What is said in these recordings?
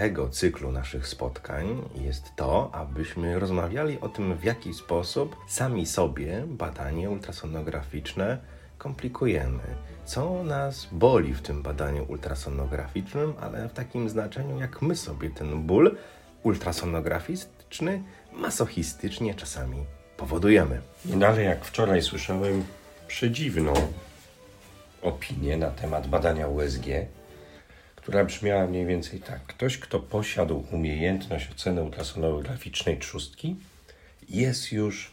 tego cyklu naszych spotkań jest to, abyśmy rozmawiali o tym, w jaki sposób sami sobie badanie ultrasonograficzne komplikujemy. Co nas boli w tym badaniu ultrasonograficznym, ale w takim znaczeniu, jak my sobie ten ból ultrasonograficzny masochistycznie czasami powodujemy. No ale jak wczoraj słyszałem przedziwną opinię na temat badania USG, która brzmiała mniej więcej tak. Ktoś, kto posiadł umiejętność oceny ultrasonograficznej trzustki, jest już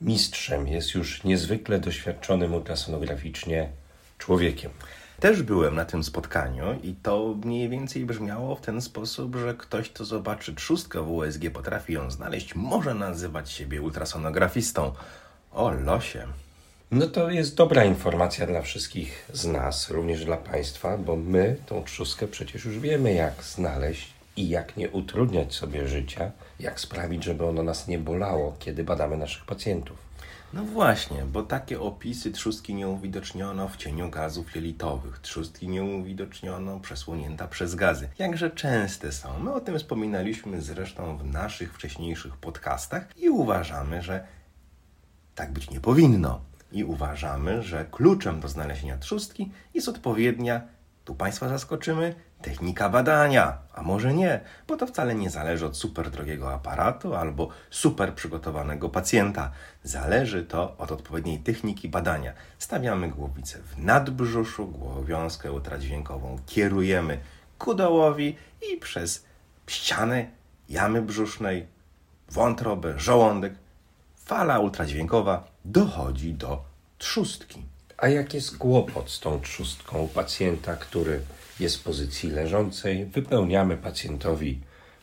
mistrzem, jest już niezwykle doświadczonym ultrasonograficznie człowiekiem. Też byłem na tym spotkaniu i to mniej więcej brzmiało w ten sposób, że ktoś, kto zobaczy trzustkę w USG, potrafi ją znaleźć, może nazywać siebie ultrasonografistą. O losie. No to jest dobra informacja dla wszystkich z nas, również dla Państwa, bo my tą trzustkę przecież już wiemy, jak znaleźć i jak nie utrudniać sobie życia, jak sprawić, żeby ono nas nie bolało, kiedy badamy naszych pacjentów. No właśnie, bo takie opisy trzustki nie uwidoczniono w cieniu gazów jelitowych, trzustki nie uwidoczniono przesłonięta przez gazy. Jakże częste są. My o tym wspominaliśmy zresztą w naszych wcześniejszych podcastach i uważamy, że tak być nie powinno. I uważamy, że kluczem do znalezienia trzustki jest odpowiednia, tu Państwa zaskoczymy, technika badania. A może nie, bo to wcale nie zależy od super drogiego aparatu albo super przygotowanego pacjenta. Zależy to od odpowiedniej techniki badania. Stawiamy głowicę w nadbrzuszu, głowiązkę ultradźwiękową kierujemy ku dołowi i przez ścianę jamy brzusznej, wątrobę, żołądek fala ultradźwiękowa dochodzi do trzustki. A jak jest kłopot z tą trzustką u pacjenta, który jest w pozycji leżącej, wypełniamy pacjentowi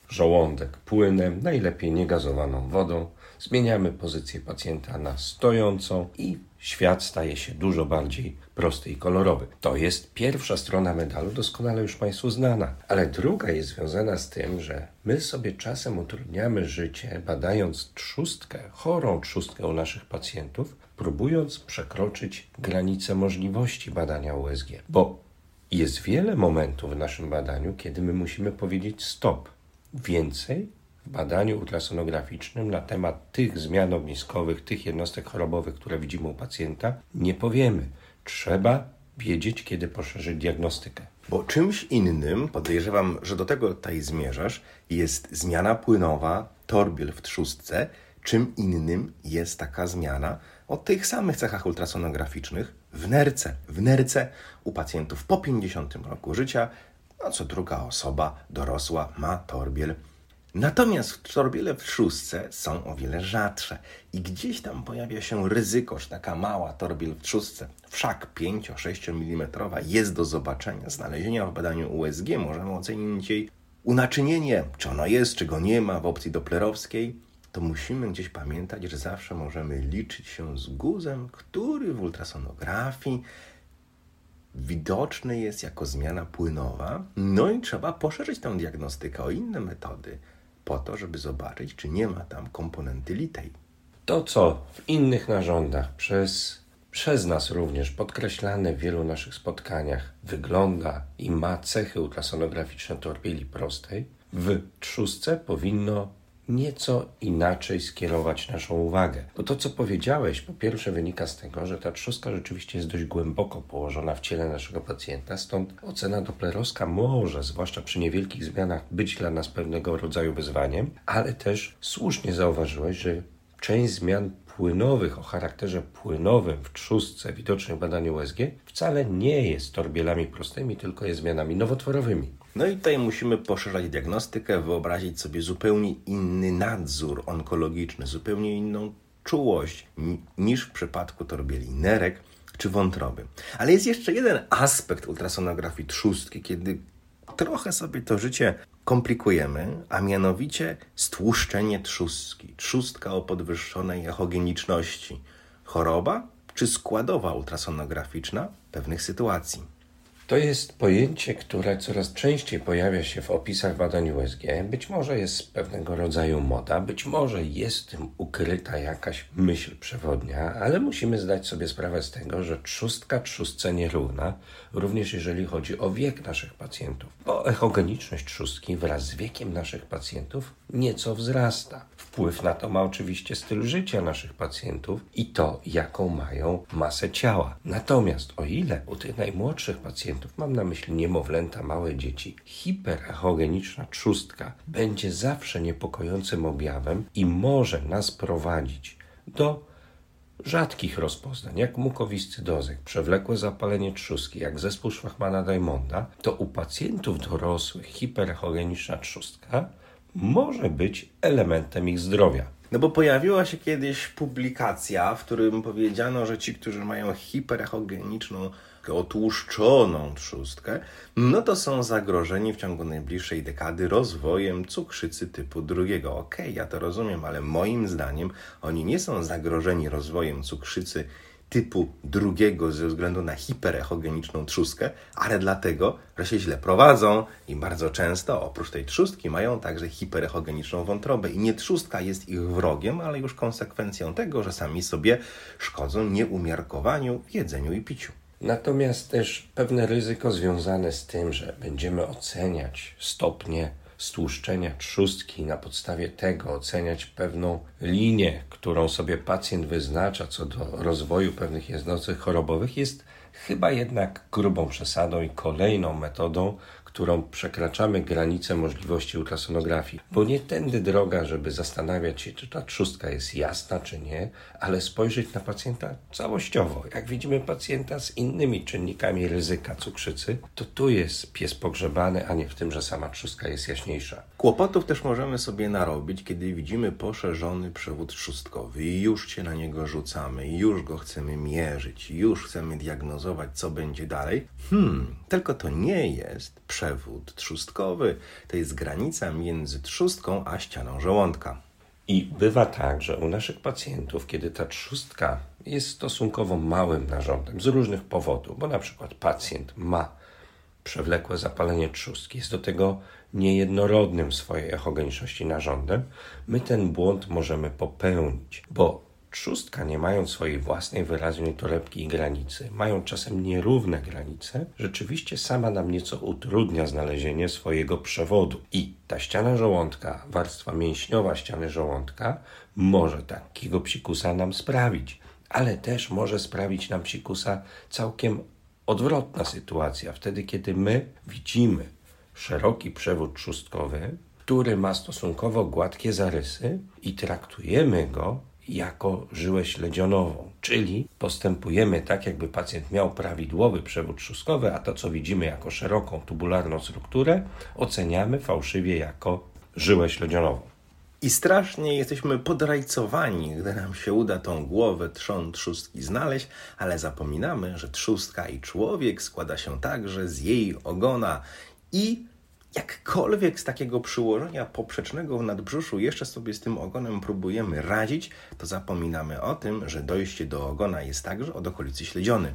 żołądek płynem, najlepiej niegazowaną wodą, zmieniamy pozycję pacjenta na stojącą i świat staje się dużo bardziej prosty i kolorowy. To jest pierwsza strona medalu, doskonale już Państwu znana. Ale druga jest związana z tym, że my sobie czasem utrudniamy życie, badając trzustkę, chorą trzustkę u naszych pacjentów, próbując przekroczyć granice możliwości badania USG. Bo jest wiele momentów w naszym badaniu, kiedy my musimy powiedzieć stop. Więcej badaniu ultrasonograficznym na temat tych zmian ogniskowych, tych jednostek chorobowych, które widzimy u pacjenta, nie powiemy. Trzeba wiedzieć, kiedy poszerzyć diagnostykę. Bo czymś innym, podejrzewam, że do tego tutaj zmierzasz, jest zmiana płynowa torbiel w trzustce. Czym innym jest taka zmiana o tych samych cechach ultrasonograficznych w nerce. W nerce u pacjentów po 50 roku życia, no co druga osoba dorosła ma torbiel Natomiast w torbiele w trzustce są o wiele rzadsze i gdzieś tam pojawia się ryzyko, że taka mała torbiel w trzustce, wszak 5-6 mm, jest do zobaczenia, znalezienia w badaniu USG. Możemy ocenić jej unaczynienie, czy ono jest, czy go nie ma w opcji doplerowskiej. To musimy gdzieś pamiętać, że zawsze możemy liczyć się z guzem, który w ultrasonografii widoczny jest jako zmiana płynowa. No i trzeba poszerzyć tę diagnostykę o inne metody po to, żeby zobaczyć, czy nie ma tam komponenty litej. To, co w innych narządach przez, przez nas również podkreślane w wielu naszych spotkaniach wygląda i ma cechy ultrasonograficzne torbieli prostej, w trzustce powinno nieco inaczej skierować naszą uwagę. Bo to, co powiedziałeś, po pierwsze wynika z tego, że ta trzustka rzeczywiście jest dość głęboko położona w ciele naszego pacjenta, stąd ocena doplerowska może, zwłaszcza przy niewielkich zmianach, być dla nas pewnego rodzaju wyzwaniem, ale też słusznie zauważyłeś, że część zmian płynowych o charakterze płynowym w trzustce widocznych w badaniu USG wcale nie jest torbielami prostymi, tylko jest zmianami nowotworowymi. No i tutaj musimy poszerzać diagnostykę, wyobrazić sobie zupełnie inny nadzór onkologiczny, zupełnie inną czułość niż w przypadku torbieli nerek czy wątroby. Ale jest jeszcze jeden aspekt ultrasonografii trzustki, kiedy trochę sobie to życie komplikujemy, a mianowicie stłuszczenie trzustki. Trzustka o podwyższonej echogeniczności. Choroba czy składowa ultrasonograficzna pewnych sytuacji. To jest pojęcie, które coraz częściej pojawia się w opisach badań USG. Być może jest pewnego rodzaju moda, być może jest tym ukryta jakaś myśl przewodnia, ale musimy zdać sobie sprawę z tego, że trzustka trzustce nierówna, również jeżeli chodzi o wiek naszych pacjentów. Bo echogeniczność trzustki wraz z wiekiem naszych pacjentów nieco wzrasta. Wpływ na to ma oczywiście styl życia naszych pacjentów i to, jaką mają masę ciała. Natomiast o ile u tych najmłodszych pacjentów, mam na myśli niemowlęta, małe dzieci, hiperechogeniczna trzustka będzie zawsze niepokojącym objawem i może nas prowadzić do rzadkich rozpoznań, jak mukowiscydozek, przewlekłe zapalenie trzustki, jak zespół Szwachmana-Diamonda, to u pacjentów dorosłych hiperechogeniczna trzustka może być elementem ich zdrowia. No bo pojawiła się kiedyś publikacja, w którym powiedziano, że ci, którzy mają hiperechogeniczną, otłuszczoną trzustkę, no to są zagrożeni w ciągu najbliższej dekady rozwojem cukrzycy typu drugiego. Okej, okay, ja to rozumiem, ale moim zdaniem oni nie są zagrożeni rozwojem cukrzycy typu drugiego ze względu na hiperechogeniczną trzustkę, ale dlatego, że się źle prowadzą i bardzo często oprócz tej trzustki mają także hiperechogeniczną wątrobę i nie trzustka jest ich wrogiem, ale już konsekwencją tego, że sami sobie szkodzą nieumiarkowaniu w jedzeniu i piciu. Natomiast też pewne ryzyko związane z tym, że będziemy oceniać stopnie stłuszczenia trzustki, na podstawie tego oceniać pewną linię, którą sobie pacjent wyznacza co do rozwoju pewnych jednostek chorobowych, jest chyba jednak grubą przesadą i kolejną metodą, którą przekraczamy granicę możliwości ultrasonografii. Bo nie tędy droga, żeby zastanawiać się, czy ta trzustka jest jasna, czy nie, ale spojrzeć na pacjenta całościowo. Jak widzimy pacjenta z innymi czynnikami ryzyka cukrzycy, to tu jest pies pogrzebany, a nie w tym, że sama trzustka jest jaśniejsza. Kłopotów też możemy sobie narobić, kiedy widzimy poszerzony przewód trzustkowy i już się na niego rzucamy, już go chcemy mierzyć, już chcemy diagnozować, co będzie dalej. Hmm, tylko to nie jest przewód trzustkowy. To jest granica między trzustką a ścianą żołądka. I bywa tak, że u naszych pacjentów, kiedy ta trzustka jest stosunkowo małym narządem z różnych powodów, bo na przykład pacjent ma przewlekłe zapalenie trzustki, jest do tego niejednorodnym w swojej echogeniczności narządem, my ten błąd możemy popełnić, bo trzustka, nie mając swojej własnej wyraźnej torebki i granicy, mają czasem nierówne granice, rzeczywiście sama nam nieco utrudnia znalezienie swojego przewodu. I ta ściana żołądka, warstwa mięśniowa ściany żołądka, może takiego psikusa nam sprawić, ale też może sprawić nam psikusa całkiem odwrotna sytuacja, wtedy kiedy my widzimy szeroki przewód trzustkowy, który ma stosunkowo gładkie zarysy i traktujemy go jako żyłę śledzionową, czyli postępujemy tak, jakby pacjent miał prawidłowy przewód trzustkowy, a to, co widzimy jako szeroką tubularną strukturę, oceniamy fałszywie jako żyłę śledzionową. I strasznie jesteśmy podrajcowani, gdy nam się uda tą głowę trzon trzustki znaleźć, ale zapominamy, że trzustka i człowiek składa się także z jej ogona i jakkolwiek z takiego przyłożenia poprzecznego w nadbrzuszu jeszcze sobie z tym ogonem próbujemy radzić, to zapominamy o tym, że dojście do ogona jest także od okolicy śledziony.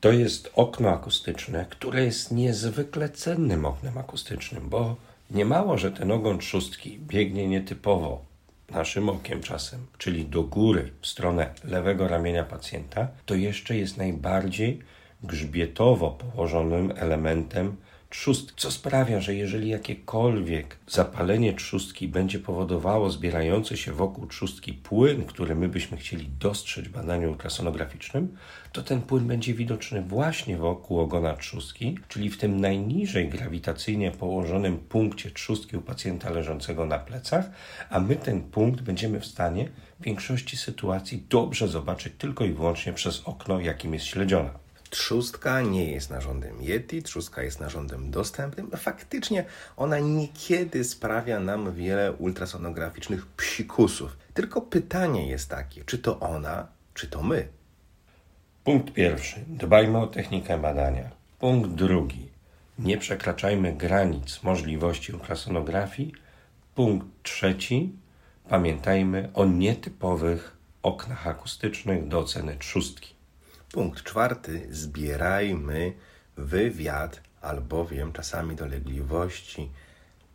To jest okno akustyczne, które jest niezwykle cennym oknem akustycznym, bo nie mało, że ten ogon trzustki biegnie nietypowo naszym okiem czasem, czyli do góry w stronę lewego ramienia pacjenta, to jeszcze jest najbardziej grzbietowo położonym elementem trzustki, co sprawia, że jeżeli jakiekolwiek zapalenie trzustki będzie powodowało zbierający się wokół trzustki płyn, który my byśmy chcieli dostrzec w badaniu ultrasonograficznym, to ten płyn będzie widoczny właśnie wokół ogona trzustki, czyli w tym najniżej grawitacyjnie położonym punkcie trzustki u pacjenta leżącego na plecach, a my ten punkt będziemy w stanie w większości sytuacji dobrze zobaczyć tylko i wyłącznie przez okno, jakim jest śledziona. Trzustka nie jest narządem Yeti, trzustka jest narządem dostępnym. Faktycznie ona niekiedy sprawia nam wiele ultrasonograficznych psikusów. Tylko pytanie jest takie, czy to ona, czy to my? Punkt pierwszy. Dbajmy o technikę badania. Punkt drugi. Nie przekraczajmy granic możliwości ultrasonografii. Punkt trzeci. Pamiętajmy o nietypowych oknach akustycznych do oceny trzustki. Punkt czwarty. Zbierajmy wywiad, albowiem czasami dolegliwości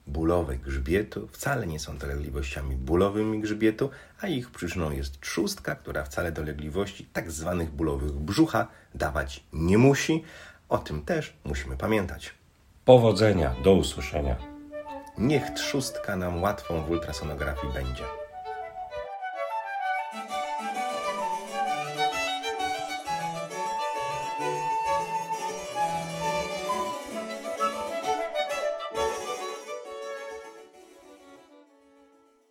bólowe grzbietu wcale nie są dolegliwościami bólowymi grzbietu, a ich przyczyną jest trzustka, która wcale dolegliwości tak zwanych bólowych brzucha dawać nie musi. O tym też musimy pamiętać. Powodzenia, do usłyszenia. Niech trzustka nam łatwą w ultrasonografii będzie.